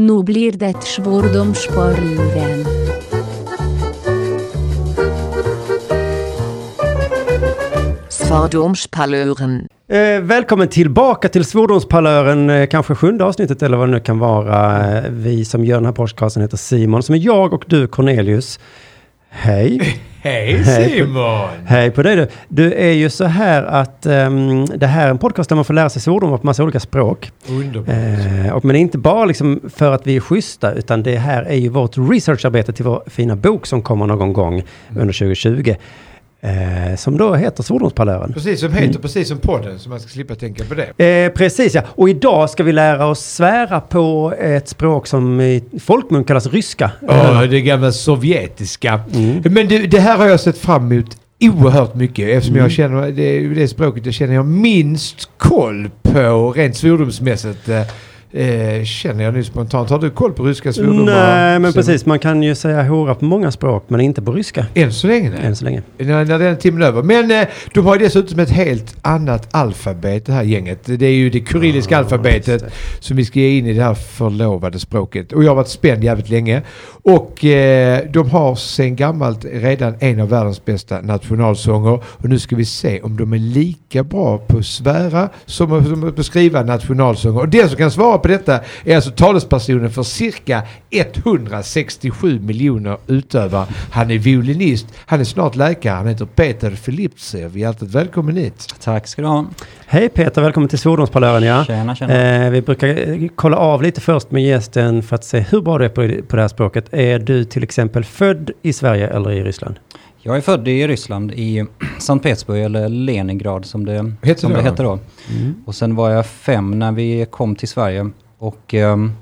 Nu blir det svordomsparluren. Svordomspaluren. Eh, välkommen tillbaka till Svordomspalören, eh, kanske sjunde avsnittet eller vad det nu kan vara. Eh, vi som gör den här podcasten heter Simon, som är jag och du Cornelius. Hej! Hej Hej. Simon! Hej på dig du. Du är ju så här att ehm, det här är en podcast där man får lära sig svordomar på massa olika språk. Underbart. Eh, och men inte bara liksom för att vi är schyssta, utan det här är ju vårt researcharbete till vår fina bok som kommer någon gång under 2020. Eh, som då heter Svordomspalören. Precis som heter precis som podden, så man ska slippa tänka på det. Eh, precis ja, och idag ska vi lära oss svära på ett språk som i folkmun kallas ryska. Ja, det gamla sovjetiska. Mm. Men det, det här har jag sett fram emot oerhört mycket eftersom Mm. jag känner det, det språket jag känner jag minst koll på rent svordomsmässigt. Eh, känner jag nu spontant. Har du koll på ryska svordomar? Nej, men precis. Man kan ju säga hora på många språk, men inte på ryska. Än så länge? nej. Än så länge. När, när den timmen är över. Men eh, de har ju dessutom ett helt annat alfabet det här gänget. Det är ju det kyrilliska Ja, alfabetet som vi ska ge in i det här förlovade språket. Och jag har varit spänd jävligt länge. Och eh, de har sen gammalt redan en av världens bästa nationalsånger. Och nu ska vi se om de är lika bra på att svära som, som på att skriva nationalsånger. Och den som kan svara på detta är alltså talespersonen för cirka 167 miljoner utövare. Han är violinist, han är snart läkare, han heter Peter Filipsev. Hjärtligt välkommen hit. Tack ska du ha. Hej Peter, välkommen till Svordomspalören ja. Tjena, tjena. Eh, vi brukar eh, kolla av lite först med gästen för att se hur bra du är på, på det här språket. Är du till exempel född i Sverige eller i Ryssland? Jag är född i Ryssland, i Sankt Petersburg, eller Leningrad som det, Heter som det heter då. Och sen var jag fem när vi kom till Sverige. Och ehm,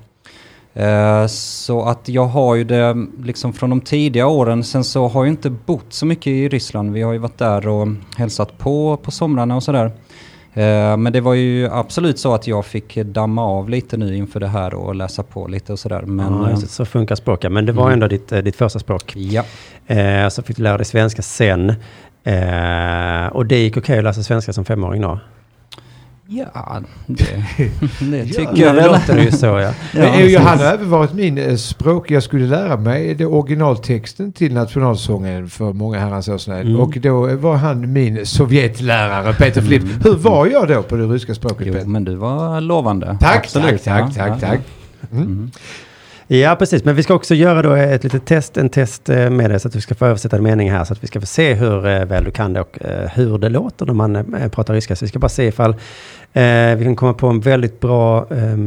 eh, så att jag har ju det liksom från de tidiga åren. Sen så har jag inte bott så mycket i Ryssland. Vi har ju varit där och hälsat på på somrarna och sådär. Eh, Men det var ju absolut så att jag fick damma av lite nu inför det här och läsa på lite och sådär. Men ja, eh, så funkar språket. Men det var Mm. ändå ditt, eh, ditt första språk. ja. Så fick du lära dig svenska sen. Och det gick okej att läsa svenska som femåring då? Ja, det, det tycker Ja, jag det väl. låter ju så ja. Men Ja, jag hade även varit min eh, språk. Jag skulle lära mig det originaltexten till nationalsången för många herrans år sedan. Mm. Och då var han min Sovjetlärare Peter Flipp. Hur var jag då på det ryska språket Jo, Peter? men du var lovande. Tack, Absolut, tack, ja, tack, tack, ja, tack. ja. Mm. Ja, precis. Men vi ska också göra då ett litet test, en test eh, med det så att vi ska få översätta en mening här så att vi ska få se hur eh, väl du kan det och eh, hur det låter när man pratar ryska. Så vi ska bara se ifall vi kan komma på en väldigt bra eh,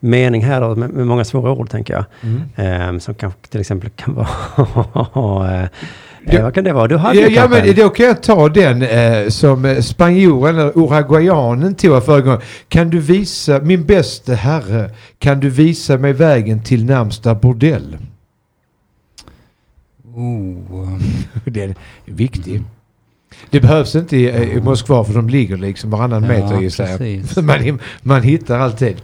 mening här då med, många svåra ord tänker jag. Mm. Eh, som kanske till exempel kan vara... Det- eh, vad kan det vara? Du hade Ja, ja men en. då kan jag ta den eh, som eh, spanjoren eller uruguayanen tog förra gången. Kan du visa, min bäste herre, kan du visa mig vägen till närmsta bordell? Oh. Den är viktig. Det behövs inte i, eh, i Moskva för de ligger liksom varannan Ja, meter jag. precis. Man, man hittar alltid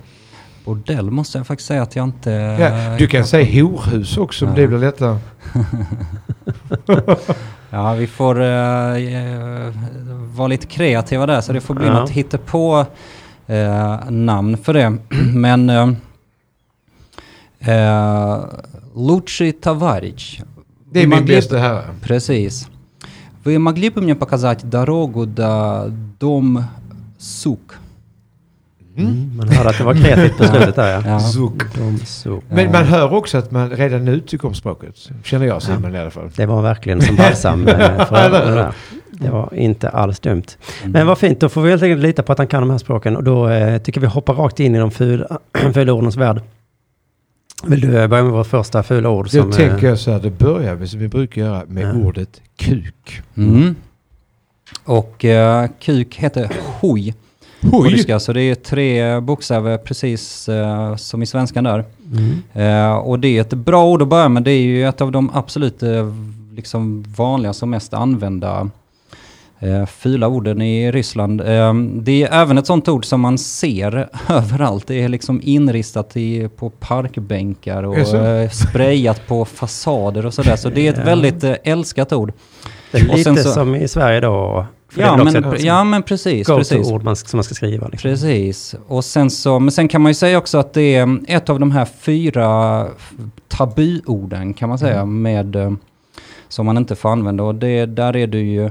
Bordell måste jag faktiskt säga att jag inte... Ja, du kan säga horhus också om Ja. det blir lättare. Ja, vi får eh, eh, vara lite kreativa där så det får bli Ja. något hittepå eh, namn för det. Men eh, eh, Лучший товарищ. Det är Вы min могли bästa herre. Precis. Вы могли бы мне показать дорогу до дом сук? Mm, man hörde att det var kreativt på slutet där ja. Ja. Zuck. De så. Men man hör också att man redan nu tycker om språket. Känner jag Simon i alla fall. Det var verkligen som balsam eh, för. Det var inte alls dumt. Men vad fint, då får vi helt enkelt lita på att han kan de här språken. Och då eh, tycker vi hoppar rakt in i de fula, fula ordens värld. Vill du eh, börja med vårt första fula ord? Då Som, eh, tänker jag så här, det börjar vi som vi brukar göra med Ja. ordet kuk. Mm. Och eh, kuk heter hoj på ryska, så det är tre bokstäver precis eh, som i svenskan där. Mm. Eh, och det är ett bra ord att börja med, det är ju ett av de absolut eh, liksom vanligaste och mest använda eh, fula orden i Ryssland. Eh, det är även ett sånt ord som man ser överallt. Det är liksom inristat i, på parkbänkar och eh, sprayat på fasader och sådär. Så det är ett väldigt eh, älskat ord. Det är lite så- som i Sverige då För det är Ja väl men, också ett ja men precis. precis. go-to-ord man, som man ska skriva. Liksom. Precis. Och sen så, men sen kan man ju säga också att det är ett av de här fyra tabuorden kan man säga med eh, som man inte får använda och det, där är det ju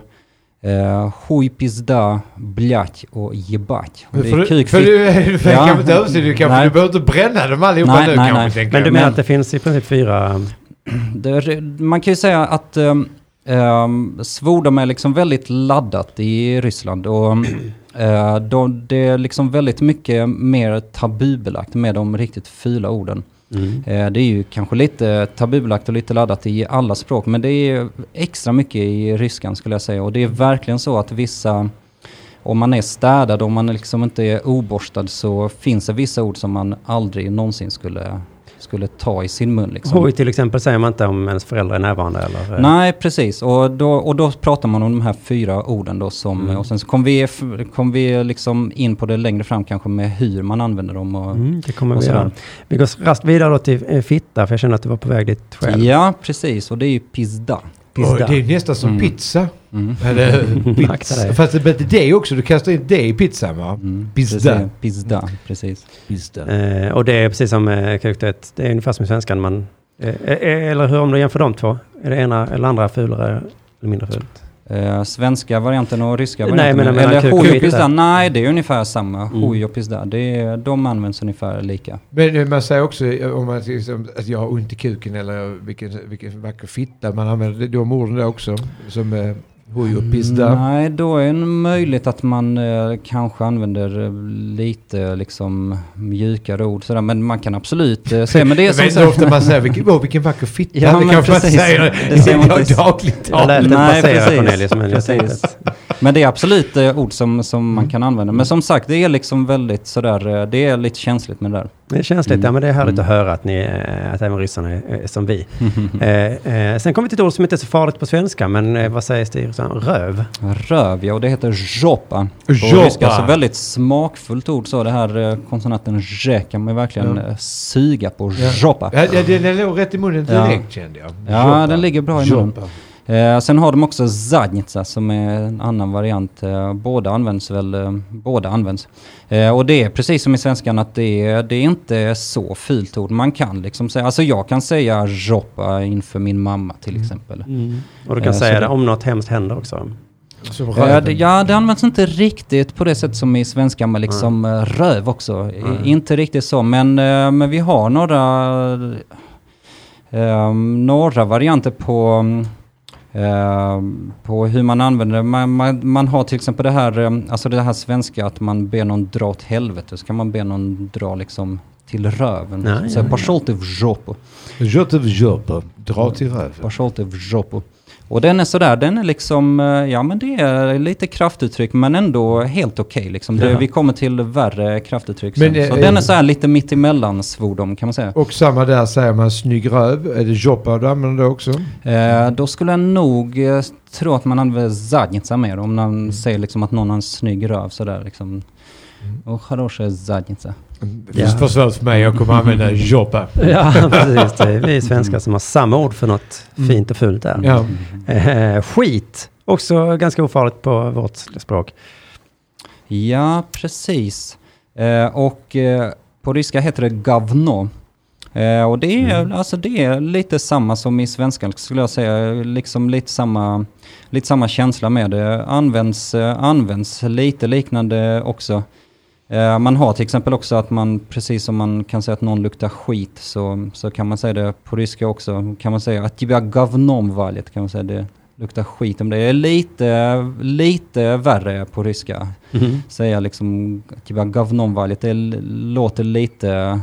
eh, huj, pizda, blять och jebать. Och det För, är du- kuk, för fitt- du, för Ja. jag kan inte överse, du, kanske, Nej. du behöver inte bränna dem allihopa Nej, nu nej, kanske. nej. tänker Men du jag. menar att det finns i princip fyra... det, man kan ju säga att um, um, svordom är liksom väldigt laddat i Ryssland och eh, då, det är liksom väldigt mycket mer tabubelagt med de riktigt fula orden. Mm. Eh, Det är ju kanske lite tabubelagt och lite laddat i alla språk, men det är extra mycket i ryskan skulle jag säga. Och det är verkligen så att vissa, om man är städad, om man liksom inte är oborstad, så finns det vissa ord som man aldrig någonsin skulle, skulle ta i sin mun. Liksom. Hoj till exempel säger man inte om ens föräldrar är närvarande eller? Nej, precis. Och då, och då pratar man om de här fyra orden då som, Mm. och sen så kom vi, kom vi liksom in på det längre fram kanske med hur man använder dem. Och, Mm, det kommer och vi göra. Vi går raskt vidare då till eh, fitta, för jag känner att du var på väg dit själv. Ja, precis. Och det är ju pizda. Pizda. det är nästan som Mm. pizza. Mm. Eller pizza. Fast det det också, du kastar in det i pizzan va? Mm, Pizda. Precis, pizda, precis. Pizza. Eh, och det är precis som eh, det är ungefär som i svenskan. Man, eh, eh, eller hur om du jämför de två? Är det ena eller andra fulare eller mindre fult? Eh, svenska varianten och ryska Nej, varianten. men jag menar eller kuk och hoj och pizda. pizda. Nej, det är ungefär samma. Mm. Hoj och pizda. Det är, de används ungefär lika. Men eh, man säger också eh, om man liksom, att jag har ont i kuken eller vilken, vilken vacker fitta. Man använder de orden där också. Som hoj och pizda. Nej, då är det möjligt att man eh, kanske använder eh, lite liksom mjukare ord sådär. Men man kan absolut eh, säga. Men det är jag som vet så- inte ofta man säger vilken, åh, vilken vacker fitta. Ja, det men kanske man precis. säger Det ser man i inte. dagligt Jag tal. lät Nej, precis. Cornelius, jag Precis. Men det är absolut eh, ord som, som man kan använda. Men som sagt, det är liksom väldigt sådär, eh, det är lite känsligt med det där. Det känns lite, Mm. ja men det är härligt Mm. att höra att, ni, eh, att även ryssarna är, som vi. eh, eh, sen kommer vi till ett ord som inte är så farligt på svenska, men eh, vad sägs det i Ryssland? Röv? Röv, ja, och det heter jopa. På Jopa. ryska, så väldigt smakfullt ord så. Det här eh, konsonanten j kan man verkligen Ja. eh, suga på. Ja. Jopa. Ja, ja, den den låg rätt i munnen Ja. direkt kände jag. Ja, Joppa. den ligger bra i munnen. Joppa. Eh, sen har de också zadnica som är en annan variant. Eh, båda används väl, eh, båda används. Eh, och det är precis som i svenskan att det är, det är inte så fult ord. Man kan liksom säga, alltså jag kan säga joppa inför min mamma till Mm. exempel. Och du kan Eh, säga det- om något hemskt händer också. Som Eh, det, ja, det används inte riktigt på det sätt som i svenska med liksom eh, röv också. I- Nej. Inte riktigt så, men, eh, men vi har några, eh, några varianter på, Ehm, på hur man använder det. Man, man, man, har till exempel det här, ehm, alltså det här svenska att man ber någon dra åt helvete, så kan man be någon dra liksom till röven. Nej, så ja, ja. Pashol till Dra till röven. Pashol till Och den är sådär, den är liksom, eh, ja men det är lite kraftuttryck men ändå helt okej liksom. Det, Ja. vi kommer till värre kraftuttryck Men, sen. eh, Så den är såhär lite mittemellan svordom kan man säga. Och samma där säger man snygg röv. Är det joppa du använder det också? Eh, då skulle jag nog eh, tro att man använder zadnica mer om man Mm. säger liksom att någon har en snygg röv sådär liksom. Och хорошая задница. Det är för svårt för mig. Jag kommer använda joppa. Ja, precis. Det är vi svenskar som har samma ord för något fint och fult där. Ja. Eh, skit, också ganska ofarligt på vårt språk. Ja, precis. Eh, och eh, på ryska heter det gavno. Och det är, Mm. alltså det är lite samma som i svenskan skulle jag säga. Liksom lite samma, lite samma känsla med det. Används, används lite liknande också. Eh, man har till exempel också att man, precis som man kan säga att någon luktar skit, så, så kan man säga det på ryska också. Kan man säga att jag gavnom valet, kan man säga det luktar skit om det. är lite, lite värre på ryska. Mm. Säga liksom att jag gavnom valet, det låter lite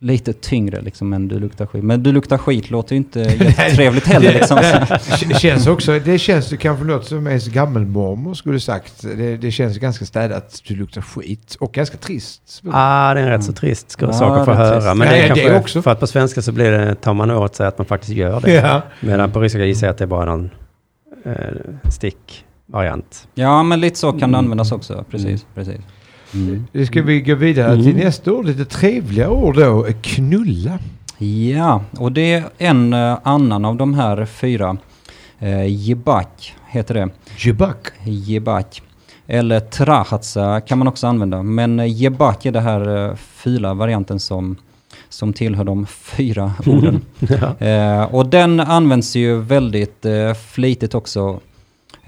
lite tyngre liksom än du luktar skit. Men du luktar skit låter ju inte jättetrevligt heller liksom. Det känns också, det känns ju kanske något som ens gammelmormor skulle sagt. Det, det känns ganska städat, du luktar skit. Och ganska trist. Ah, det är en rätt så trist Ja, sak att få det är höra. trist. Men Ja, det är ja, kanske, det också. för att på svenska så blir det, tar man åt sig att man faktiskt gör det. Ja. Medan på ryska gissar jag att det är bara någon eh, stickvariant. Ja men lite så kan det Mm. användas också. Precis, precis. Mm. Ska vi gå vidare till Mm. nästa ord, lite trevliga ord då. Knulla. Ja, och det är en eh, annan av de här fyra. Eh, jebak heter det. Jebak. Jebak. Eller trahatsa kan man också använda. Men eh, jebak är det här eh, fila varianten som, som tillhör de fyra orden. Ja. Eh, och den används ju väldigt eh, flitigt också.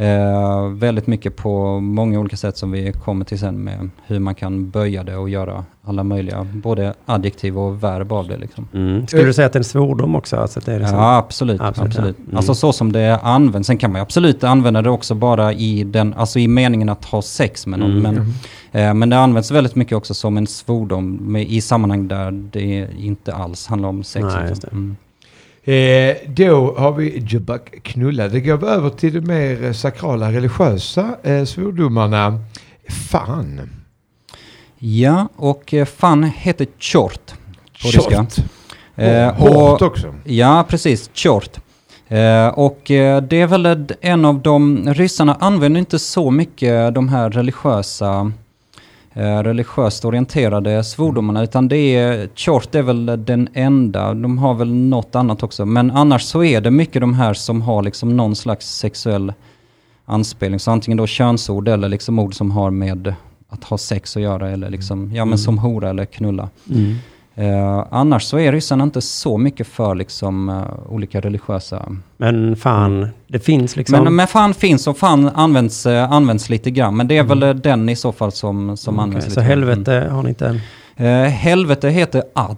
Eh, väldigt mycket på många olika sätt som vi kommer till sen med hur man kan böja det och göra alla möjliga, både adjektiv och verb av det. Liksom. Mm. Skulle du säga att det är en svordom också? Alltså att det är liksom... Ja, absolut. Absolut, absolut. ja. Mm. Alltså så som det används. Sen kan man absolut använda det också bara i, den, alltså i meningen att ha sex med någon. Mm. Men, eh, men det används väldigt mycket också som en svordom med, i sammanhang där det inte alls handlar om sex. Nej, Eh, då har vi Jebak knulla. Det går vi över till de mer eh, sakrala religiösa eh, svordomarna. Fan. Ja, och eh, fan heter chort på ryska. Short. Eh, Hårt också. ja, precis. Chort. Eh, och eh, det är väl en av de, ryssarna använder inte så mycket de här religiösa, religiöst orienterade svordomarna, utan det är, chort är väl den enda, de har väl något annat också, men annars så är det mycket de här som har liksom någon slags sexuell anspelning, så antingen då könsord eller liksom ord som har med att ha sex att göra, eller liksom, ja men som hora eller knulla. Mm. Eh, annars så är ryssarna inte så mycket för liksom eh, olika religiösa... Men fan, det finns liksom... Men, men fan finns och fan används, eh, används lite grann. Men det är väl eh, den i så fall som, som Okej, används Så lite grann. helvete har ni inte... Mm. Eh, helvete heter ad.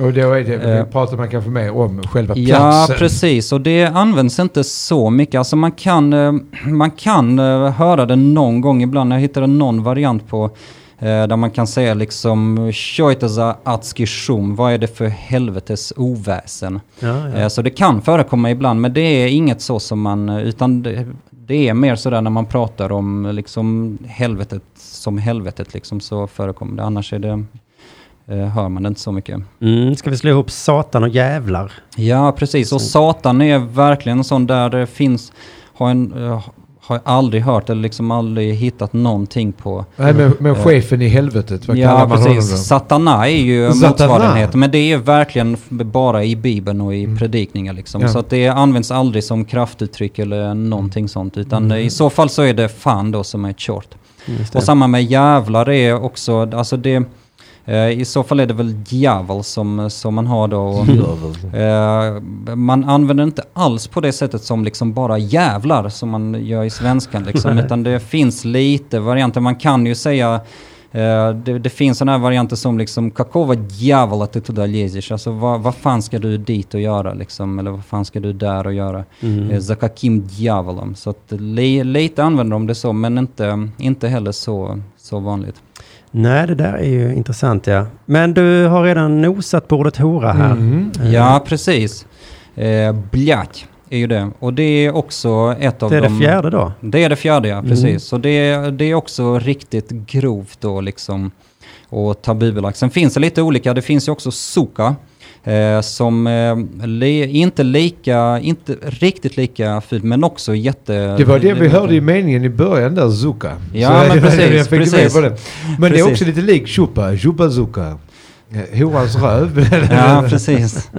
Och då är det, Eh. pratar man kanske mer om själva Ja, platsen. precis. Och det används inte så mycket. Alltså man kan, eh, man kan eh, höra det någon gång ibland. Jag hittade någon variant på där man kan säga liksom Tjojtaza atski shum. Vad är det för helvetes oväsen? Ja, ja. Eh, Så det kan förekomma ibland, men det är inget så som man, eh, utan det, det är mer sådär när man pratar om liksom helvetet som helvetet liksom så förekommer det. Annars är det, eh, hör man det inte så mycket. Mm, ska vi slå ihop Satan och jävlar? Ja, precis. Och Satan är verkligen en sån där det finns, har, en, eh, har aldrig hört eller liksom aldrig hittat någonting på. Nej, men, men Eh. chefen i helvetet, vad ja, kallar man honom precis. då? Satana är ju Satana. motsvarigheten, men det är verkligen bara i Bibeln och i predikningar liksom. Mm. Ja. Så att det används aldrig som kraftuttryck eller någonting sånt, utan Mm. i så fall så är det fan då som är ett short. Och samma med jävlar är också, alltså det, i så fall är det väl djävul som, som man har då. Och, Eh, man använder inte alls på det sättet som liksom bara jävlar som man gör i svenskan liksom, utan det finns lite varianter. Man kan ju säga eh, det, det finns sådana här varianter som liksom Kakova djävul att du tуда lezis. Alltså vad, vad fan ska du dit och göra liksom? Eller vad fan ska du där och göra? Mm. Eh, Zakakim djävulen. Så att li, lite använder de det så, men inte, inte heller så, så vanligt. Nej, det där är ju intressant ja. Men du har redan nosat på ordet hora här. Mm. Eh, Ja, precis. Eh, Bljak är ju det. Och det är också ett av Det är de... det fjärde då. Det är det fjärde, ja. Mm. Precis. Så det, det är också riktigt grovt då liksom. Och tabubelagt. Sen finns det lite olika. Det finns ju också suka. Eh, som eh, li, inte lika, inte riktigt lika fult, men också jätte... Det var det vi hörde i meningen i början där, Zuka. Ja, men var det precis, precis. Det. Men det är Precis. också lite lik Chupa, Chupa Zuka. Eh, Horans röv. Ja, precis.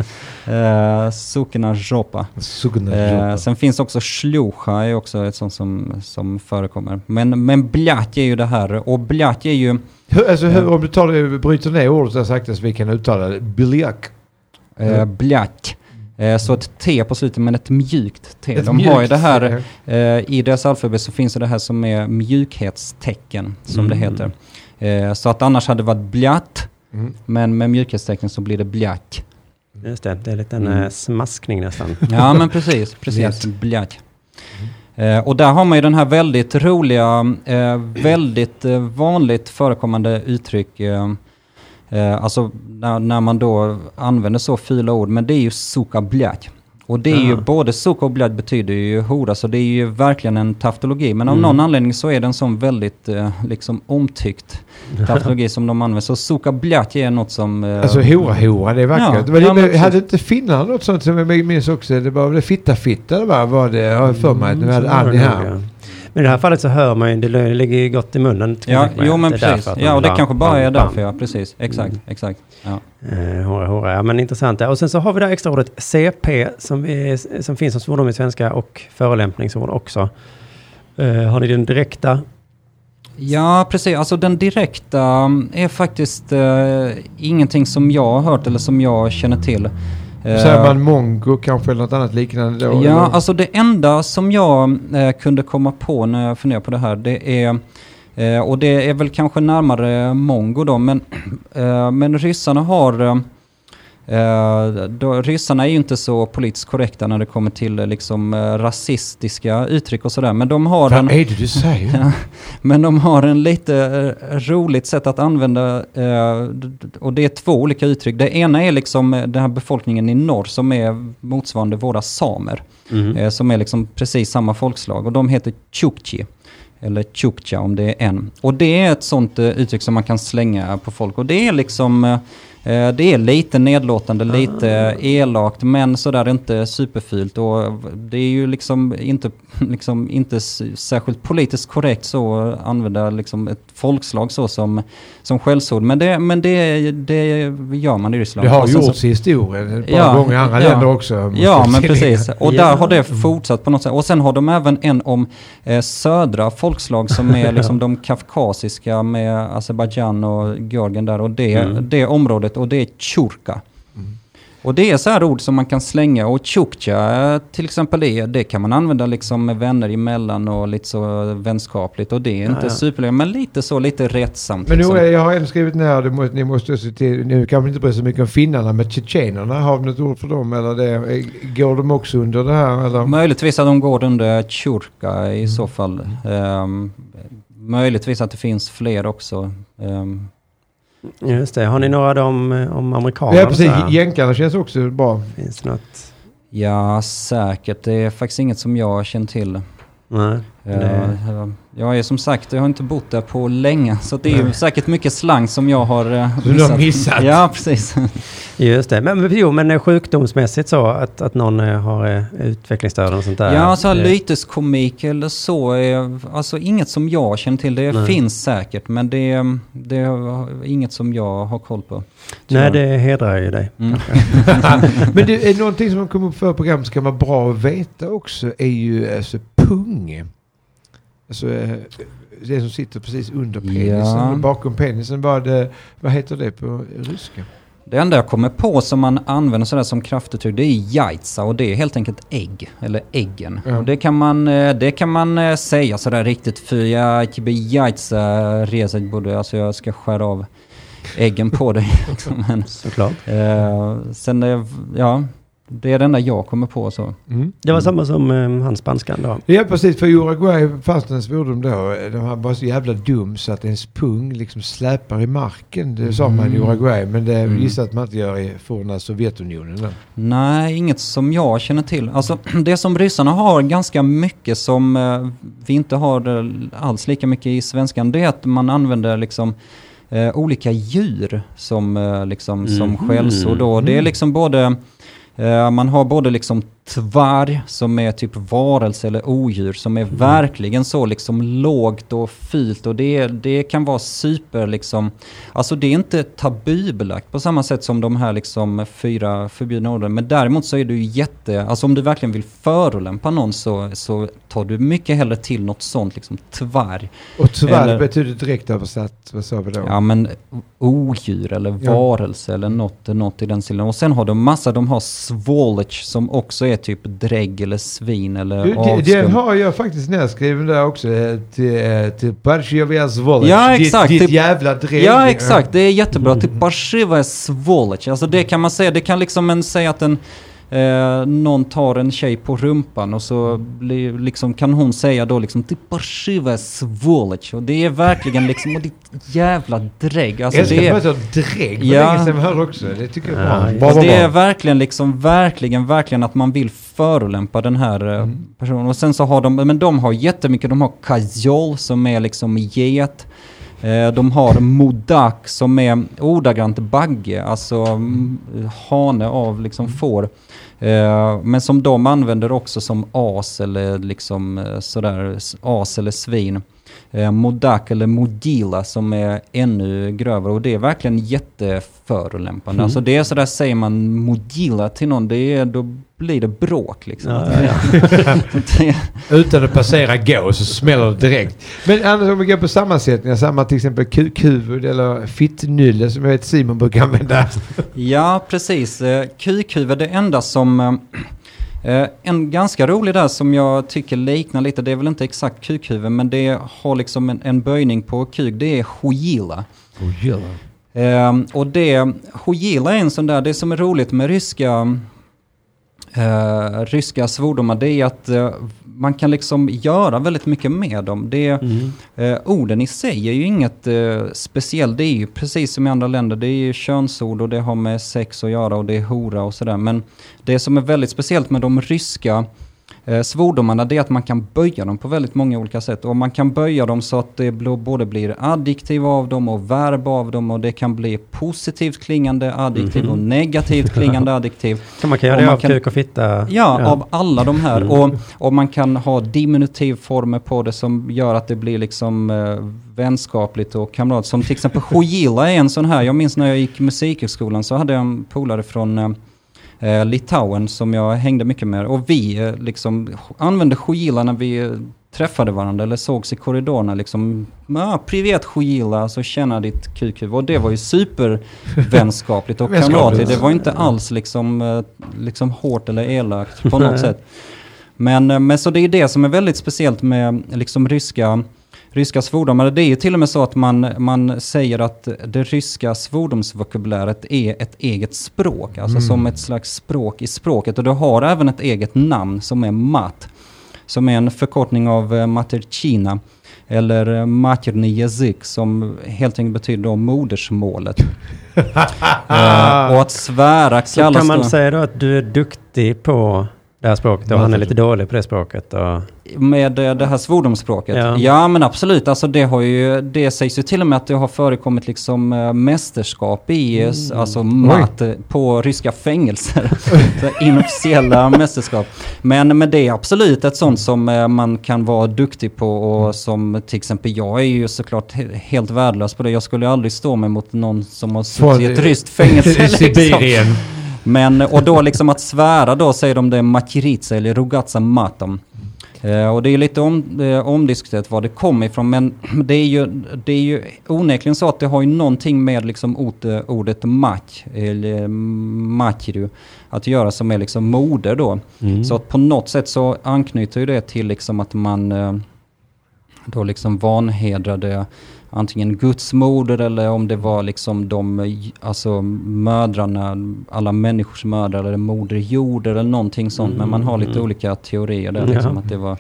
Eh, Sukina jopa. Eh, sen finns också slucha, är också ett sånt som, som förekommer. Men, men bljat är ju det här, och bljat är ju... Hur, alltså, hur, om du tar det, bryter ner ordet så sakta så vi kan uttala det. Biljak. Eh, Mm. Bljak. Eh, så ett T på slutet, men ett mjukt T. Ett De har ju mjukt, det här, eh, eh, i deras alfabet så finns det det här som är mjukhetstecken, som det Mm. heter. Eh, så att annars hade det varit bljat, Mm. men med mjukhetstecken så blir det bljak. Just det, det är lite en Mm. eh, smaskning nästan. Ja men precis, precis. Bljak. Bljak. Eh, och där har man ju den här väldigt roliga, eh, väldigt eh, vanligt förekommande uttryck. Eh, alltså när, när man då använder så fula ord, men det är ju suka bljak. Och det är ju Aha. både suka och bljak betyder ju hora, så det är ju verkligen en taftologi. Men av Mm. någon anledning så är den sån väldigt eh, liksom omtyckt taftologi som de använder. Så suka bljak är något som... Eh, Alltså hora hora, det är vackert. Ja, var det, ja, men med- hade inte finnarna något sånt som jag minns också? Det var väl fitta fitta va? var det? Jag har för mig Mm, vi hade var det Annie här. Men i det här fallet så hör man ju, det ligger ju gott i munnen. Ja, jo men precis. Ja, och det bara- kanske bara är bam, bam. därför, ja. Precis. Exakt, Mm. exakt. Ja. Eh, hora, hora. Ja, men intressant. Och sen så har vi det här extra ordet CP som, är, som finns som svordom i svenska och förolämpningsord också. Eh, har ni den direkta? Ja, precis. Alltså den direkta mm, är faktiskt eh, ingenting som jag har hört eller som jag känner till. Eh, Säger man mongo kanske eller något annat liknande då? Ja, eller? alltså det enda som jag eh, kunde komma på när jag funderar på det här, det är eh, och det är väl kanske närmare mongo då, men, eh, men ryssarna har eh, då, ryssarna är ju inte så politiskt korrekta när det kommer till eh, liksom, eh, rasistiska uttryck och sådär, men de har en... Vad är det du säger? Ja, men de har en lite eh, roligt sätt att använda eh, och det är två olika uttryck. Det ena är liksom den här befolkningen i norr som är motsvarande våra samer. Eh, som är liksom precis samma folkslag och de heter Chukchi. Eller Chukcha om det är en. Och det är ett sånt uttryck som man kan slänga på folk och det är liksom det är lite nedlåtande, lite elakt men sådär inte superfult och det är ju liksom inte, liksom inte särskilt politiskt korrekt så att använda liksom ett folkslag så som, som skällsord. Men, det, men det, det gör man i Ryssland. Det har så- gjorts i historien ett par Ja, gånger i andra ja. länder också. Ja, men precis. Och Ja. där har det fortsatt på något sätt. Och sen har de även en om eh, södra folkslag som är liksom de kafkasiska med Azerbajdzjan och Georgien där och det, Mm. det området och det är Tjurka. Mm. Och det är så här ord som man kan slänga och tjuktja till exempel det, det kan man använda liksom med vänner emellan och lite så vänskapligt och det är Ja, inte ja. superlätt men lite så lite rättsamt. Men nu, liksom. är- jag har ändå skrivit ner, det måste, ni måste se till, nu kan man inte bry sig så mycket om finnarna, men tjetjenerna, har vi något ord för dem? Eller det, går de också under det här? Eller? Möjligtvis att de går under Tjurka i så fall. Ehm, möjligtvis att det finns fler också. Ehm, Just det. Har ni några om, om amerikaner? Ja, precis. Jänkarna känns också bra. Finns det något? ja, säkert. Det är faktiskt inget som jag känner till. Nej. Eh, Det- eh, jag är som sagt, jag har inte bott där på länge. Så det är ju säkert mycket slang som jag har eh, du har missat. Ja, precis. Just det. Men, jo, men eh, sjukdomsmässigt så att, att någon eh, har utvecklingsstörd och sånt där. Ja, så här det- lyteskomik eller så. Är, alltså inget som jag känner till. Det Nej. finns säkert, men det, det är inget som jag har koll på. Nej, det hedrar ju dig. Mm. Men det är någonting som kommer upp för program som kan vara bra att veta också är ju alltså pung. Alltså eh, det som sitter precis under penisen, Ja. bakom penisen. Vad, eh, vad heter det på ryska? Det enda jag kommer på som man använder sådär som kraftuttryck det är jajtsa och det är helt enkelt ägg, eller äggen. Ja. Och det kan man, eh, det kan man säga sådär riktigt för jag jajtsa rezet både, alltså jag ska skära av äggen på dig. liksom. Men, Såklart. eh, sen, ja, det är det enda jag kommer på så. Mm. Det var samma som eh, hans spanskan då. Ja precis, för Uruguay en svordom då. De var bara så jävla dum så att ens pung liksom släpar i marken. Det sa man i Mm. Uruguay. Men det Mm. gissar att man inte gör i forna Sovjetunionen. Då. Nej, inget som jag känner till. Alltså det som ryssarna har ganska mycket som eh, vi inte har alls lika mycket i svenskan, det är att man använder liksom eh, olika djur som, eh, liksom, som Mhm. skällsord. då. Det är liksom både Eh, man har både liksom tvarg som är typ varelse eller odjur som är verkligen så liksom lågt och fult och det, det kan vara super liksom, alltså det är inte tabubelagt på samma sätt som de här liksom fyra förbjudna orden men däremot så är du jätte, alltså om du verkligen vill förolämpa någon så, så tar du mycket hellre till något sånt liksom tvarg. Och tyvärr Eller- betyder direkt översatt, vad sa vi då? Ja men odjur eller Ja. varelse eller något, något i den stilen. Och sen har de massa, de har svålech som också är typ drägg eller svin eller Du, avskum. Den har jag faktiskt nedskriven där också. eh, Till, eh, till Parshivias Volec. Ja, exakt. Ditt, ditt jävla drägg. Ja exakt, det är jättebra. Parshiva är svålech. Alltså det kan man säga, det kan liksom en säga att en Eh, någon tar en tjej på rumpan och så blir, liksom, kan hon säga då liksom Ty parshiva är svålech. Och det är verkligen liksom, och ditt jävla drägg. Alltså, jag älskar det är, att man säger drägg. Det Ja. är länge sedan hörde också. Det tycker jag är bra. Ja, Alltså det är verkligen liksom, verkligen, verkligen att man vill förolämpa den här eh, Mm. personen. Och sen så har de, men de har jättemycket, de har kajol som är liksom get. Eh, De har modak som är ordagrant bagge, alltså mm, hane av liksom får. Eh, Men som de använder också som as eller liksom eh, sådär, as eller svin. Eh, Modak eller modila som är ännu grövre och det är verkligen jätteförolämpande. Mm. Alltså det är sådär, säger man modila till någon, det är, då blir det bråk liksom. Ja, Det- Utan att passera gå så smäller det direkt. Men annars om vi går på sammansättningar, samma till exempel kukhuvud eller fittnylle som jag vet Simon brukar använda. Ja, precis. Eh, Kukhuvud, det enda som... eh, en ganska rolig där som jag tycker liknar lite, det är väl inte exakt kukhuvud, men det har liksom en, en böjning på kuk, det är hojila. Eh, och det, hojila är en sån där, det som är roligt med ryska, eh, ryska svordomar, det är att eh, man kan liksom göra väldigt mycket med dem. Det, Mm. Eh, orden i sig är ju inget eh, speciellt. Det är ju precis som i andra länder. Det är ju könsord och det har med sex att göra och det är hora och sådär. Men det som är väldigt speciellt med de ryska svordomarna det är att man kan böja dem på väldigt många olika sätt. Och man kan böja dem så att det både blir adjektiv av dem och verb av dem och det kan bli positivt klingande adjektiv och negativt klingande adjektiv. Kan man kan göra Och det av kan- kuk och fitta? Ja, av alla de här. Mm. Och, och man kan ha diminutivformer på det som gör att det blir liksom eh, vänskapligt och kamrat. Som till exempel Hojila är en sån här. Jag minns när jag gick musikhögskolan så hade jag en polare från eh, eh, Litauen som jag hängde mycket med. Och vi eh, liksom använde Hojila när vi eh, träffade varandra eller sågs i korridorerna. Liksom, ah, privet Hojila, så känna ditt kukhuvud. Och det var ju supervänskapligt och kamratligt. Det var inte alls liksom, eh, liksom hårt eller elakt på något sätt. Men, eh, men så det är det som är väldigt speciellt med liksom ryska, ryska svordomar. Det är ju till och med så att man, man säger att det ryska svordomsvokabuläret är ett eget språk, alltså mm. som ett slags språk i språket. Och det har även ett eget namn som är mat, som är en förkortning av eh, materchina eller eh, materni jezik som helt enkelt betyder då modersmålet. uh, och att svära kallas... Så kan man då... säga då att du är duktig på det här språket och han är lite dålig på det språket? Och... Med eh, det här svordomsspråket? Ja. Ja. men absolut. Alltså det, har ju, det sägs ju till och med att det har förekommit liksom eh, mästerskap i Mm. eh, alltså mat på ryska fängelser. Inofficiella mästerskap. Men, men det är absolut ett sånt som man kan vara duktig på och som till exempel jag är ju såklart he- helt värdelös på det. Jag skulle aldrig stå mig mot någon som har suttit i ett ryskt fängelse. liksom. Sibirien. Men, och då liksom att svära då säger de det makiritsa eller rugatsa matam. Eh, och det är lite om, eh, omdiskuterat var det kommer ifrån men det är, ju, det är ju onekligen så att det har ju någonting med liksom ordet mak eller makiru att göra som är liksom moder då. Mm. Så att på något sätt så anknyter ju det till liksom att man eh, då liksom vanhedrade antingen Guds moder eller om det var liksom de, alltså mödrarna, alla människors mödrar eller moder jord eller någonting sånt. Men man har lite olika teorier där liksom att det var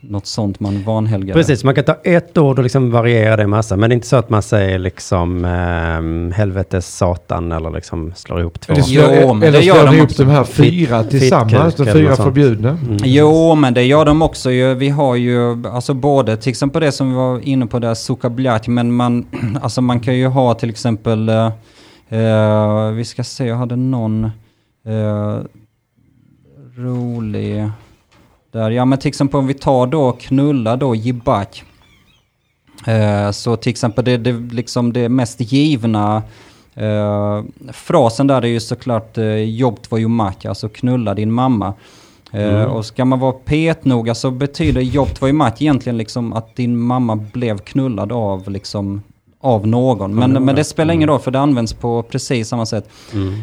något sånt man vanhelgade. Precis, man kan ta ett ord och liksom variera det en massa. Men det är inte så att man säger liksom eh, helvetes satan eller liksom slår ihop två. Eller Jo, slår, men eller det gör de ihop också. de här fyra Fit- tillsammans, de fyra förbjudna? Mm. Jo, men det gör de också ju. Vi har ju, alltså både till exempel det som vi var inne på där, sukabljat, men man, alltså man kan ju ha till exempel, eh, eh, vi ska se, jag hade någon eh, rolig där, ja men till exempel om vi tar då knulla då, jibak. Eh, så till exempel det, det, liksom det mest givna eh, frasen där är ju såklart eh, jobb två mak, alltså knulla din mamma. Eh, och ska man vara petnoga så betyder jobb två mak egentligen liksom att din mamma blev knullad av liksom av någon. Men, men det spelar ingen roll för det används på precis samma sätt.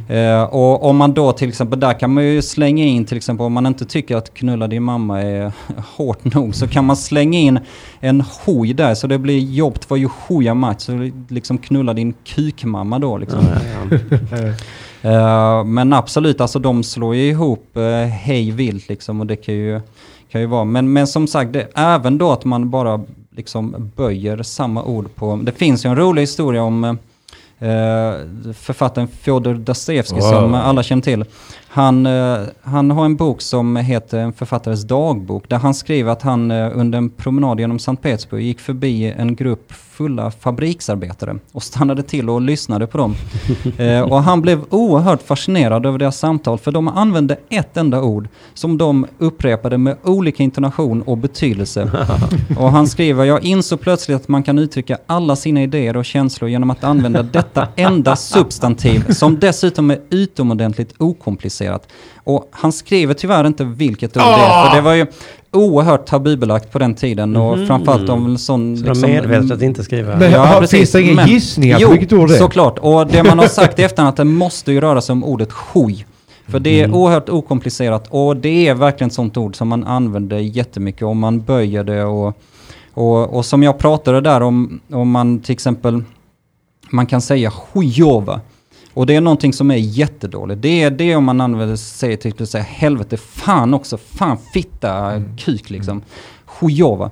Eh, och om man då till exempel, där kan man ju slänga in till exempel om man inte tycker att knulla din mamma är hårt nog så kan man slänga in en hoj där så det blir jobb var ju hoja match så liksom knulla din kukmamma då liksom. Ja. Eh, men absolut, alltså de slår ju ihop uh, hej vilt liksom och det kan ju, kan ju vara. Men, men som sagt, det, även då att man bara liksom böjer samma ord på... Det finns ju en rolig historia om eh, författaren Fjodor Dostojevskij Wow. som alla känner till. Han, eh, han har en bok som heter En författares dagbok där han skriver att han eh, under en promenad genom Sankt Petersburg gick förbi en grupp fulla fabriksarbetare och stannade till och lyssnade på dem. Eh, och han blev oerhört fascinerad över deras samtal för de använde ett enda ord som de upprepade med olika intonation och betydelse. Och han skriver, jag insåg plötsligt att man kan uttrycka alla sina idéer och känslor genom att använda detta enda substantiv som dessutom är utomordentligt okomplicerat. Okomplicerat. Och han skriver tyvärr inte vilket ord det är, för det var ju oerhört tabubelagt på den tiden och Mhm. framförallt om en sån... Så de medvetet att inte skriva. Men- har- finns det Men- gissningar på jo, vilket ord det är? såklart. Och det man har sagt i efterhand att det måste ju röra sig om ordet skoj. För det är Mm. oerhört okomplicerat och det är verkligen ett sånt ord som man använder jättemycket om man böjer det och, och, och som jag pratade där om, om man till exempel, man kan säga skojova. Och det är någonting som är jättedåligt. Det är det om man använder, säger till exempel säga helvete, fan också, fan fitta, kuk liksom. Skojova.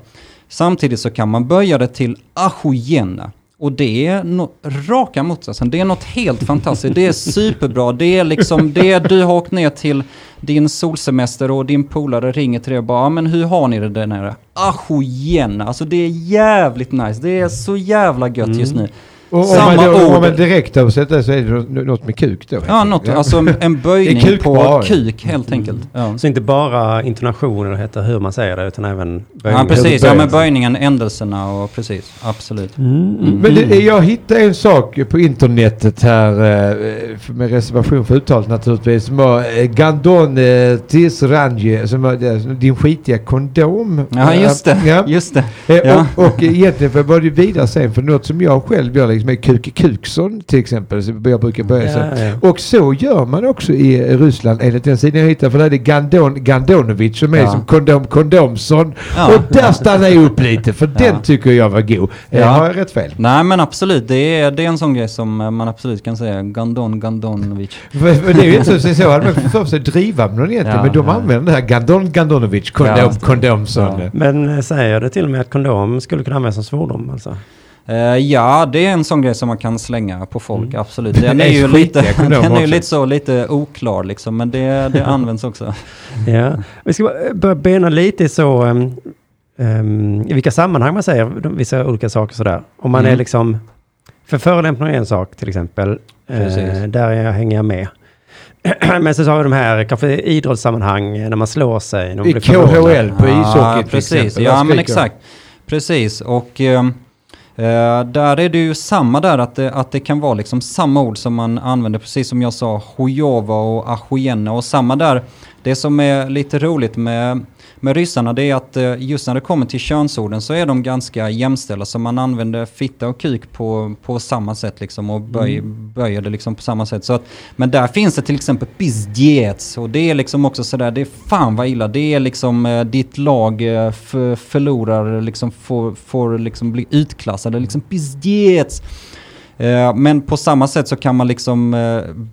Samtidigt så kan man böja det till ahojena. Och det är no raka motsatsen. Det är något helt fantastiskt. Det är superbra. Det är liksom det du har åkt ner till din solsemester och din polare ringer till dig och bara men hur har ni det där nere? Ahojena. Alltså det är jävligt nice. Det är så jävla gött just nu. Och om Samma man, då, om ord. man direkt översätter så är det nå- något med kuk då? Ja, något, alltså en, böjning kuk på bara. kuk helt enkelt. Ja. Så inte bara intonationen heter hur man säger det, utan även Ja, precis. Ja, men böjningen, ändelserna och precis. Absolut. Mm, mm. Men det, jag hittade en sak på internetet här, eh, för- med reservation för uttalet naturligtvis, som var eh, Gandon eh, Tisranje, som var din skitiga kondom. Ja, just det. Ja. Just det. Ja. Och, och egentligen för jag började vidare sen, för något som jag själv gör liksom är Kuke Kuksson till exempel, som jag brukar börja säga. Ja, ja. Och så gör man också i Ryssland enligt den sidan jag hittade. För där är det Gandon, Gandonovic som är Ja. som Kondom Kondomsson. Ja. Och där stannar jag upp lite för Ja. den tycker jag var god. Eh, Ja. Har jag rätt fel? Nej men absolut, det är, det är en sån grej som eh, man absolut kan säga. Gandon, Gandonovic. För, det är ju inte så, så hade man för sig driva med någon egentligen. Ja, men de ja. använder det här Gandon Gandonovic, Kondom, Ja. Kondomson. Ja. Men eh, säger det till och med att kondom skulle kunna användas som svordom alltså? Eh, ja, det är en sån grej som man kan slänga på folk, Mm. absolut. Den Det är är ju lite, den är lite så, lite oklar liksom, men det, det används också. Ja. Vi ska eh, börja bena lite så, um, um, i vilka sammanhang man säger vissa olika saker sådär. Om man Mm. är liksom, för förolämpning är en sak till exempel, Precis. där jag, hänger jag med. Men så har vi de här, kanske idrottssammanhang, när man slår sig. när man I. KHL på ishockey till precis. exempel. Ja, men exakt. Precis, och ehm, eh, där är det ju samma där, att det, att det kan vara liksom samma ord som man använder, precis som jag sa, hojova och ahojena. Och samma där, det som är lite roligt med, med ryssarna, det är att eh, just när det kommer till könsorden så är de ganska jämställda, så man använder fitta och kuk på, på samma sätt liksom och böj, böjer det liksom på samma sätt. Så att, men där finns det till exempel pizdjets och det är liksom också sådär, det är fan vad illa. Det är liksom eh, ditt lag eh, för, förlorar, liksom får, får liksom bli utklassade, liksom pizdjets. Eh, men på samma sätt så kan man liksom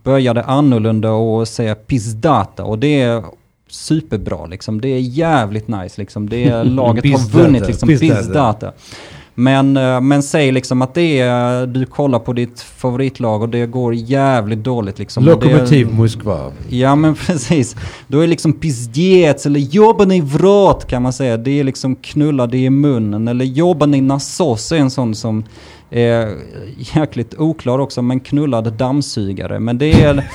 böja det annorlunda och säga pizdata och det är superbra liksom. Det är jävligt nice liksom. Det är, laget har vunnit liksom. pizdata. Men, eh, men säg liksom att det är, du kollar på ditt favoritlag och det går jävligt dåligt liksom. Det- Lokomotiv Moskva. Ja men precis. Då är liksom pizdjets eller jobben i vrat kan man säga. Det är liksom knulla det i munnen. Eller jobben i nasos är en sån som är jäkligt oklar också. Men knullad dammsugare. Men det är,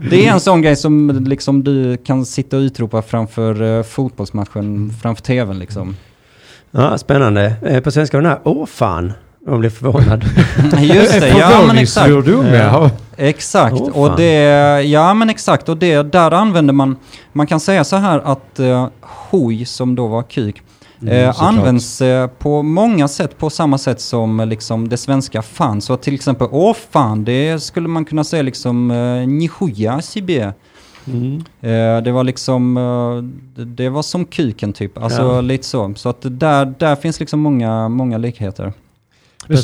det är en sån grej som liksom du kan sitta och utropa framför eh, fotbollsmatchen, framför tvn liksom. Ja, spännande. Eh, på svenska var den här Åh fan. Man blir förvånad. Just det, ja men exakt. Eh, ja. Exakt, oh, och det, ja men exakt, och det, där använder man, man kan säga så här att eh, hoj som då var kuk, eh, mm, används eh, på många sätt på samma sätt som eh, liksom det svenska fan. Så till exempel åh fan, det skulle man kunna säga liksom eh, nishuja sibie. Mm. Eh, det var liksom, eh, det, var som kuken typ, alltså Ja. lite så. Så att där, där finns liksom många, många likheter. Men,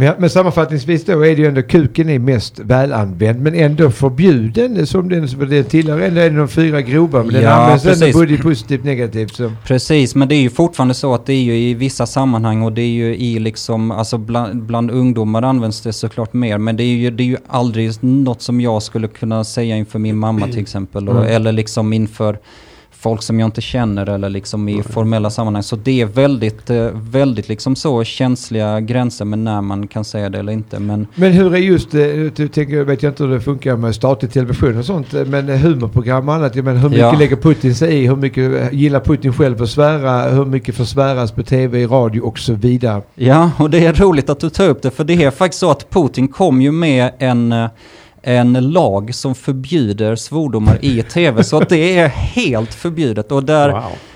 ja, men sammanfattningsvis då är det ju ändå kuken är mest välanvänd men ändå förbjuden som den, som den tillhör. Ändå är det de fyra grova men den Ja, används precis. ändå både positivt och negativt. Så. Precis, men det är ju fortfarande så att det är ju i vissa sammanhang och det är ju i liksom, alltså bland, bland ungdomar används det såklart mer. Men det är ju, det är ju aldrig något som jag skulle kunna säga inför min mamma till exempel. Och, Mm. Eller liksom inför folk som jag inte känner eller liksom i formella sammanhang. Så det är väldigt, eh, väldigt liksom så känsliga gränser med när man kan säga det eller inte. Men Men hur är just, eh, du tänker, jag vet jag inte hur det funkar med statlig television och sånt, eh, men humorprogram och annat, jag menar, hur mycket Ja. lägger Putin sig i? Hur mycket gillar Putin själv att svära? Hur mycket får sväras på tv, i radio och så vidare? Ja, och det är roligt att du tar upp det, för det är faktiskt så att Putin kom ju med en, en lag som förbjuder svordomar i tv. Så det är helt förbjudet. Och där,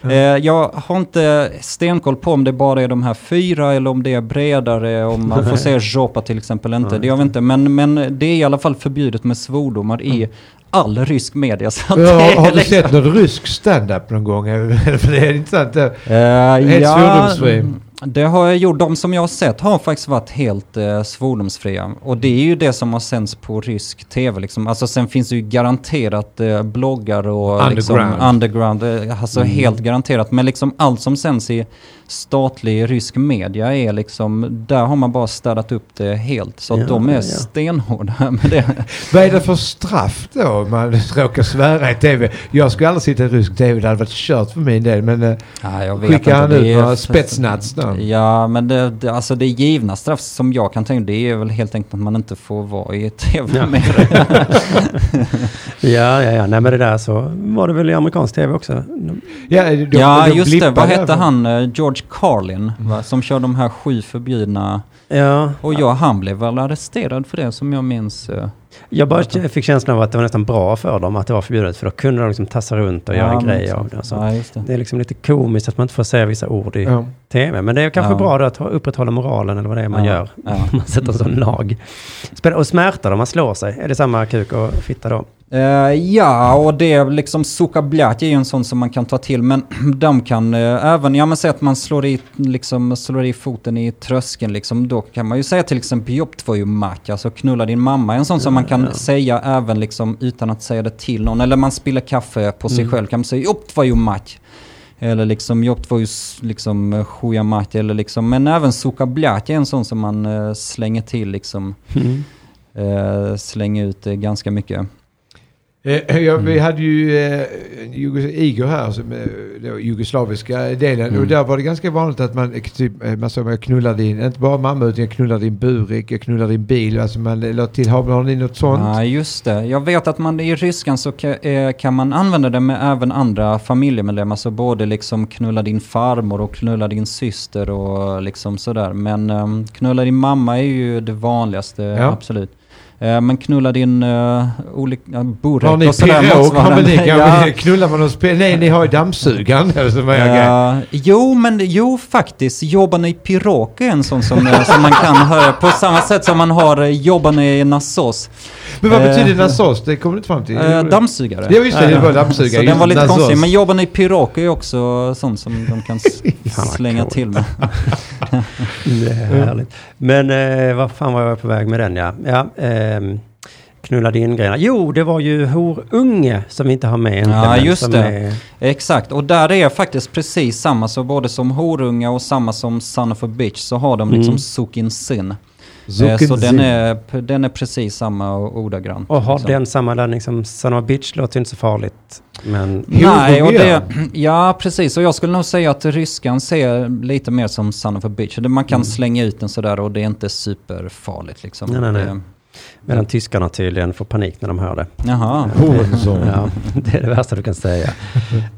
Wow. eh, jag har inte stenkoll på om det bara är de här fyra eller om det är bredare, om man får säga jopa till exempel inte. Det jag vet inte. Men, men det är i alla fall förbjudet med svordomar i all rysk media. Så Ja, har du liksom- sett någon rysk stand-up någon gång? För det är intressant. det. Eh, Helt ja, svordomsfri. Det har jag gjort. De som jag har sett har faktiskt varit helt eh, svordomsfria. Och det är ju det som har sänds på rysk tv. Liksom. Alltså sen finns det ju garanterat eh, bloggar och liksom, Underground. underground. Eh, alltså helt garanterat. Men liksom allt som sänds i statlig rysk media är liksom, där har man bara städat upp det helt. Så att Ja, de är ja. stenhårda med det. Vad är det för straff då om man råkar svära i tv? Jag skulle aldrig sitta i rysk tv, det hade varit kört för min del. Men eh, Ja, skickar han ut några spetsnats då? Ja, men det, det, alltså det givna straff som jag kan tänka det är väl helt enkelt att man inte får vara i tv Ja. mer. Ja, ja, ja. Nej, men det där så var det väl i amerikansk tv också. Ja, de, ja, de just det. Vad hette han? eh, George Carlin, va? som kör de här sju förbjudna. Ja, Och ja, han blev väl arresterad för det som jag minns. Jag bara fick känslan av att det var nästan bra för dem att det var förbjudet. För då kunde de liksom tassa runt och Ja, göra grejer exakt. av det. Så Ja, det. det är liksom lite komiskt att man inte får säga vissa ord i Ja. tv. Men det är kanske Ja. bra då att upprätthålla moralen eller vad det är man Ja, gör. ja. man sätter en sån lag. Och smärta om man slår sig. Är det samma kuk och fitta då? Eh, ja, och det är liksom sukabljat är ju en sån som man kan ta till. Men de kan eh, även, ja men säg att man slår i, liksom, slår i foten i tröskeln liksom. Då kan man ju säga till exempel jobb tvoju mak, alltså knulla din mamma. En sån som man kan säga även liksom utan att säga det till någon. Eller man spiller kaffe på sig själv kan man säga jobb tvoju mak. Eller liksom jobb tvoju s- liksom sjuja mak. Eller liksom, men även sukabljat är en sån som man eh, slänger till liksom. Eh, slänger ut ganska mycket. Eh, ja, vi hade ju eh, Jugos- Igor här, som, eh, jugoslaviska delen. Och där var det ganska vanligt att man, eh, typ, eh, man sa jag knullar din, inte bara mamma utan jag knullar din burik, jag knullar din bil. Alltså man la till, har, har ni något sånt? Ja, just det. Jag vet att man i ryskan så ka, kan man använda det med även andra familjemedlemmar. Så både liksom knulla din farmor och knulla din syster och liksom sådär. Men um, knulla din mamma är ju det vanligaste, Ja. absolut. Eh, men knulla din uh, olika burek Har ni och sådär pirog? Har ni, Ja. Knullar man och spelar? Nej, ni har ju dammsugaren. Eh, jo, men jo faktiskt. Jobbarna i Pirok är en sån som, eh, som man kan höra. På samma sätt som man har eh, jobbarna i Nasos. Men vad Eh, betyder nasos? Det kommer du inte fram till. Eh, dammsugare. Ja, just det. Det var dammsugare. Så den var lite Nasos. konstig. Men jobben i Pirok är också sånt som de kan slänga coolt. till med. Det är härligt. Men eh, vad fan var jag på väg med den ja? ja ehm, knulla din grejerna. Jo, det var ju horunge som vi inte har med egentligen, Ja, just det. Är, Exakt, och där är faktiskt precis samma. Så både som horunga och samma som son of a bitch så har de liksom Mm. sukin sin. Eh, Så den är, den är precis samma och ordagrant. och har liksom. den samma laddning som Son of a Bitch låter inte så farligt. Men Nej, och Horunge, det, ja precis. Och jag skulle nog säga att ryskan ser lite mer som son of a bitch. Man kan slänga ut den sådär och det är inte superfarligt liksom. Nej, nej, nej. Det- Medan tyskarna tydligen får panik när de hör det. Jaha. ja, det är det värsta du kan säga.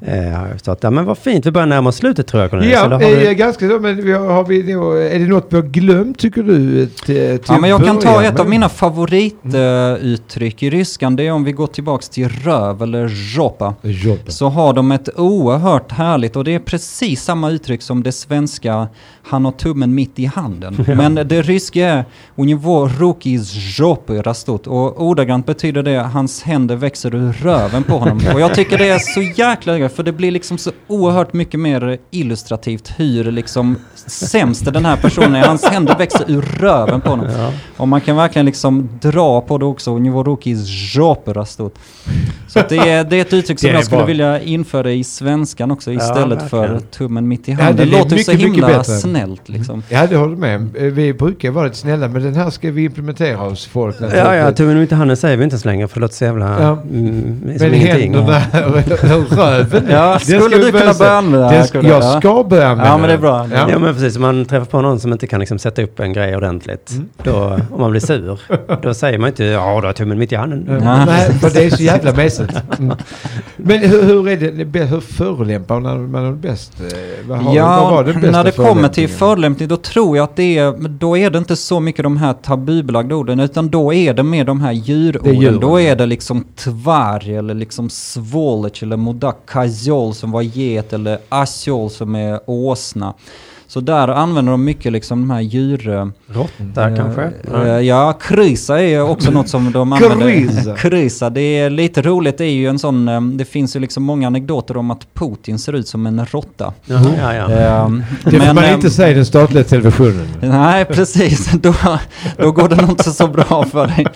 Eh, så att, ja, men vad fint, vi börjar närma oss slutet tror jag. Cornelius. Ja, eh, du... ganska så. Men vi har, har vi, är det något vi har glömt tycker du? Eh, till, till ja, men jag kan ta ett men... av mina favorituttryck i ryskan. Det är om vi går tillbaka till röv eller ropa. Jobba. Så har de ett oerhört härligt, och det är precis samma uttryck som det svenska, han har tummen mitt i handen. Ja. Men det ryska är, ungefär rokis ropa dråpyra stort. Och ordagrant betyder det att hans händer växer ur röven på honom. Och jag tycker det är så jäkla för det blir liksom så oerhört mycket mer illustrativt hur liksom sämst den här personen är. Hans händer växer ur röven på honom. Ja. Och man kan verkligen liksom dra på det också. Njivoroki dråpyra stort. Så det är, det är ett uttryck som jag skulle bara... vilja införa i svenskan också istället ja, för tummen mitt i handen. Ja, det, det låter mycket, så himla snällt liksom. Ja, det håller med. Vi brukar vara lite snälla men den här ska vi implementera oss folk. Ja, ja, tummen mitt i handen säger vi inte så länge för det låter så jävla... Ja. Mm, Men ingenting. händerna och röven. Ja, det skulle ska du kunna börja använda Det det, ska, jag jag. ska börja använda Ja, men det är bra. Ja. Ja men precis, om man träffar på någon som inte kan liksom sätta upp en grej ordentligt. Mm. Då, om man blir sur, då säger man inte ja du har tummen mitt i handen. Ja. Nej, för det är så jävla mesigt. Mm. Men hur, hur är det, hur förolämpar man man är bäst? Eh, Vad, har, vad Ja, var den bästa när det kommer till förolämpning då tror jag att det är, då är det inte så mycket de här tabubelagda orden utan men då är det med de här djurorden. djuren, Då är det liksom tvarg eller liksom svålec eller modak kazjol som var get eller asjol som är åsna. Så där använder de mycket liksom de här djur... Eh, kanske? eh, Nej. Ja, krysa är också något som de använder. Krysa. Det är lite roligt, det är ju en sån, det finns ju liksom många anekdoter om att Putin ser ut som en råtta. Jaha, ja, ja. Ehm, Det får man inte säga i den statliga televisionen. Nej, precis. Då, då går det nog inte så bra för dig.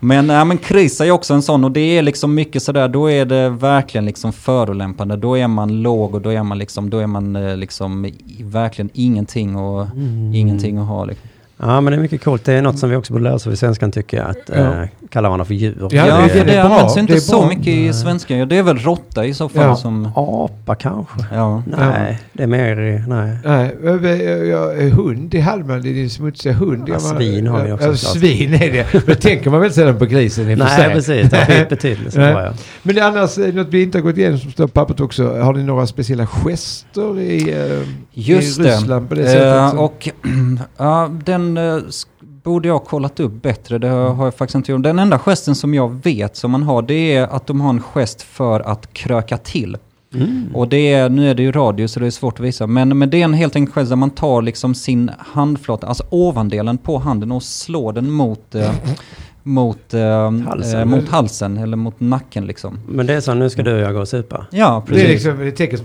Men, ja, men krysa är också en sån och det är liksom mycket sådär, då är det verkligen liksom förolämpande. Då är man låg och då är man liksom, då är man liksom verkligen ingenting och ingenting att ha. Liksom. Ja, men det är mycket coolt. Det är något som vi också borde lära oss av i svenskan tycker jag. Att Ja. eh, kalla varandra för djur. Ja, det- det det, är bra. används Det inte är så bra. mycket i svenska. Det är väl råtta i så fall Ja. som... Apa kanske? Ja. Nej, det är mer... i- Nej. Nej, äh, ja, hund, det hade man, det är din smutsiga hund. Ja, svin har vi också Ja, svin är det. Men tänker man väl sällan på grisen i och för Nej, sig. precis. Det har betydelse. Nej. ja. Men det är annars, eh, något vi inte har gått igenom som står på pappret också. Har ni några speciella gester i, eh, Just i det. Ryssland på det sättet? Eh, som- och ja, den eh, sk- borde jag ha kollat upp bättre. Det har jag faktiskt inte gjort. Den enda gesten som jag vet som man har det är att de har en gest för att kröka till. Mm. Och det är, nu är det ju radio så det är svårt att visa. Men, men det är en helt enkelt gest där man tar liksom sin handflata, alltså ovandelen på handen och slår den mot, eh, mot, eh, Halsen. eh, mot halsen eller mot nacken liksom. Men det är så, nu ska du och jag gå och supa. Ja, det är precis. liksom, det är tecken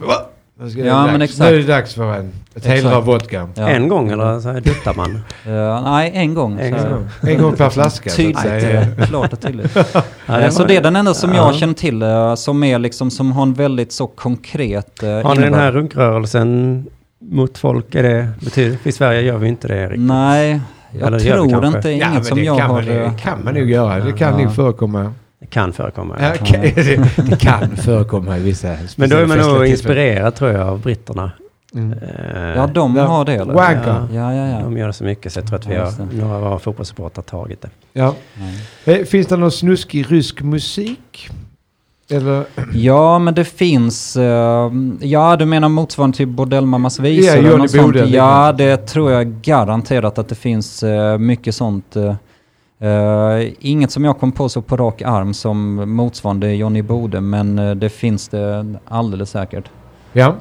på, "Va? Nu ska det Ja, men exakt. Nu är det dags för en, ett helrör vodka. Ja. En gång eller så här duttar man? Eh, nej, en gång. En så gång. En gång per flaska. så att Tydligt, eh, klart och tydligt. Ja, så det är den enda som Ja. jag känner till eh, som är liksom, som har en väldigt så konkret eh, Har ni den innebörd. här runkrörelsen mot folk? Är det betyder, I Sverige gör vi inte det riktigt. Nej, jag Eller tror kanske? inte, Ja, inget men som det jag kan har... man, det eh, kan man nog göra. Det kan Ja. nog förekomma. Det kan förekomma. Ja, okej. det, kan förekomma i vissa Men då är man nog inspirerad tror jag av britterna. Mm. Eh, Ja, de Ja. har det eller? Wanker. Ja, ja, ja. De gör det så mycket så jag tror att vi Ja, har, några av våra fotbollssupportrar tagit det. Ja. Eh, Finns det någon snuskig rysk musik? Eller? Ja, men det finns... eh, ja, du menar motsvarande till Bordellmammas visor? Ja, eller Johnny något sånt. Bode, Ja, det tror jag garanterat att det finns eh, mycket sånt. eh, eh, inget som jag kom på så på rak arm som motsvarande Johnny Bode, men eh, det finns det alldeles säkert. Ja.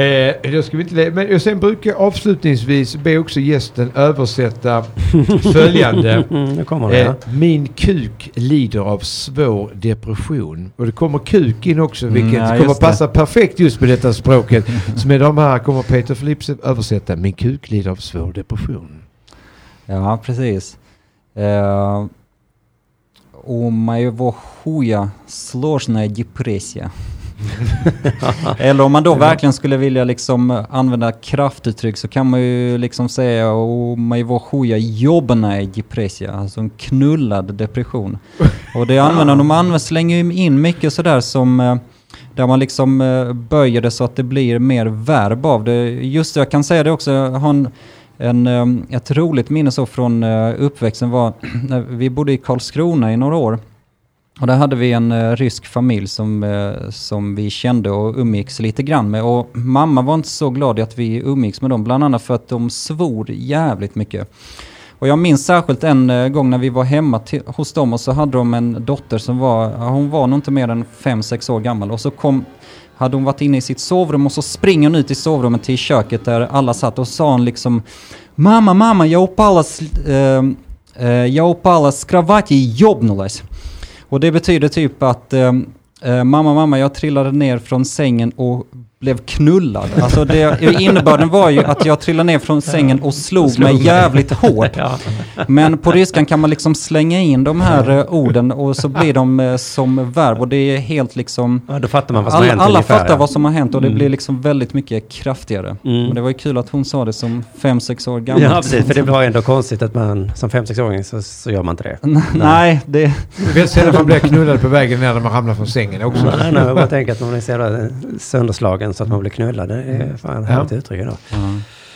Eh, då ska vi inte le- Men jag sen brukar jag avslutningsvis be också gästen översätta följande. Mm, det. Eh, ja. min kuk lider av svår depression. Och det kommer kuk in också, Mm, vilket ja, kommer det. passa perfekt just med detta språket. Så med de här kommer Peter Philips översätta. Min kuk lider av svår depression. Ja, precis. Eh, у моего хуя сложная депрессия. Eller om man då verkligen skulle vilja liksom använda kraftuttryck så kan man ju liksom säga у моего хуя ёбаная депрессия, alltså en knullad depression. Och det använder de använder, slänger ju in mycket sådär som eh, där man liksom eh, böjer det så att det blir mer verb av det. Just det, jag kan säga det också, jag har en, ehm, ett roligt minne så från eh, uppväxten var när vi bodde i Karlskrona i några år. Och där hade vi en eh, rysk familj som, eh, som vi kände och umgicks lite grann med. Och mamma var inte så glad i att vi umgicks med dem, bland annat för att de svor jävligt mycket. Och jag minns särskilt en gång när vi var hemma till, hos dem och så hade de en dotter som var, hon var nog inte mer än 5-6 år gammal. Och så kom, hade hon varit inne i sitt sovrum och så springer hon ut i sovrummet till köket där alla satt och sa hon liksom Mamma, mamma, jag упала с, eh, eh, jag упала с кровати и ёбнулась. Och det betyder typ att eh, eh, mamma, mamma, jag trillade ner från sängen och blev knullad. Alltså det, innebörden var ju att jag trillade ner från sängen och slog mig jävligt hårt. Ja. Men på ryskan kan man liksom slänga in de här eh, orden och så blir de eh, som verb och det är helt liksom... ja, då fattar man vad som har Alla, hänt alla ungefär, fattar ja. vad som har hänt och det Mm. blir liksom väldigt mycket kraftigare. Mm. Och det var ju kul att hon sa det som fem sex år gammal. Ja, precis. För det var ändå konstigt att man som 5-6-åring så, så gör man inte det. Nej, det... Det är väldigt sällan man blir knullad på vägen när man ramlar från sängen också. Nej, nej, jag bara tänker att man är så jävla sönderslagen så att man blir knullad. Det är fan Ja. härligt uttryck idag. Ja.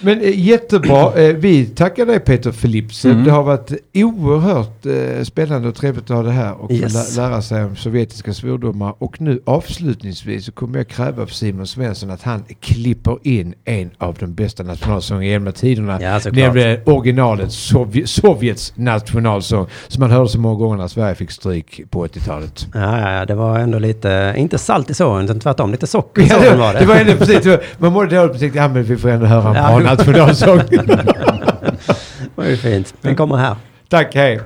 Men eh, jättebra. Eh, vi tackar dig Peter Philipsen. Mm. Det har varit oerhört eh, spännande och trevligt att ha det här och Yes. lä- lära sig om sovjetiska svordomar. Och nu avslutningsvis så kommer jag kräva av Simon Svensson att han klipper in en av de bästa nationalsångerna genom tiderna. Ja. Nämligen originalet Sovje- Sovjets nationalsång som man hörde så många gånger när Sverige fick stryk på 80-talet. Ja, ja, det var ändå lite, inte salt i såren, utan tvärtom lite socker i Ja, det, var det. det var ändå precis, man mådde dåligt tänkte ja men vi får ändå höra en Ja. Bra nationalsång. det var ju fint. Den kommer här. Tack, hej.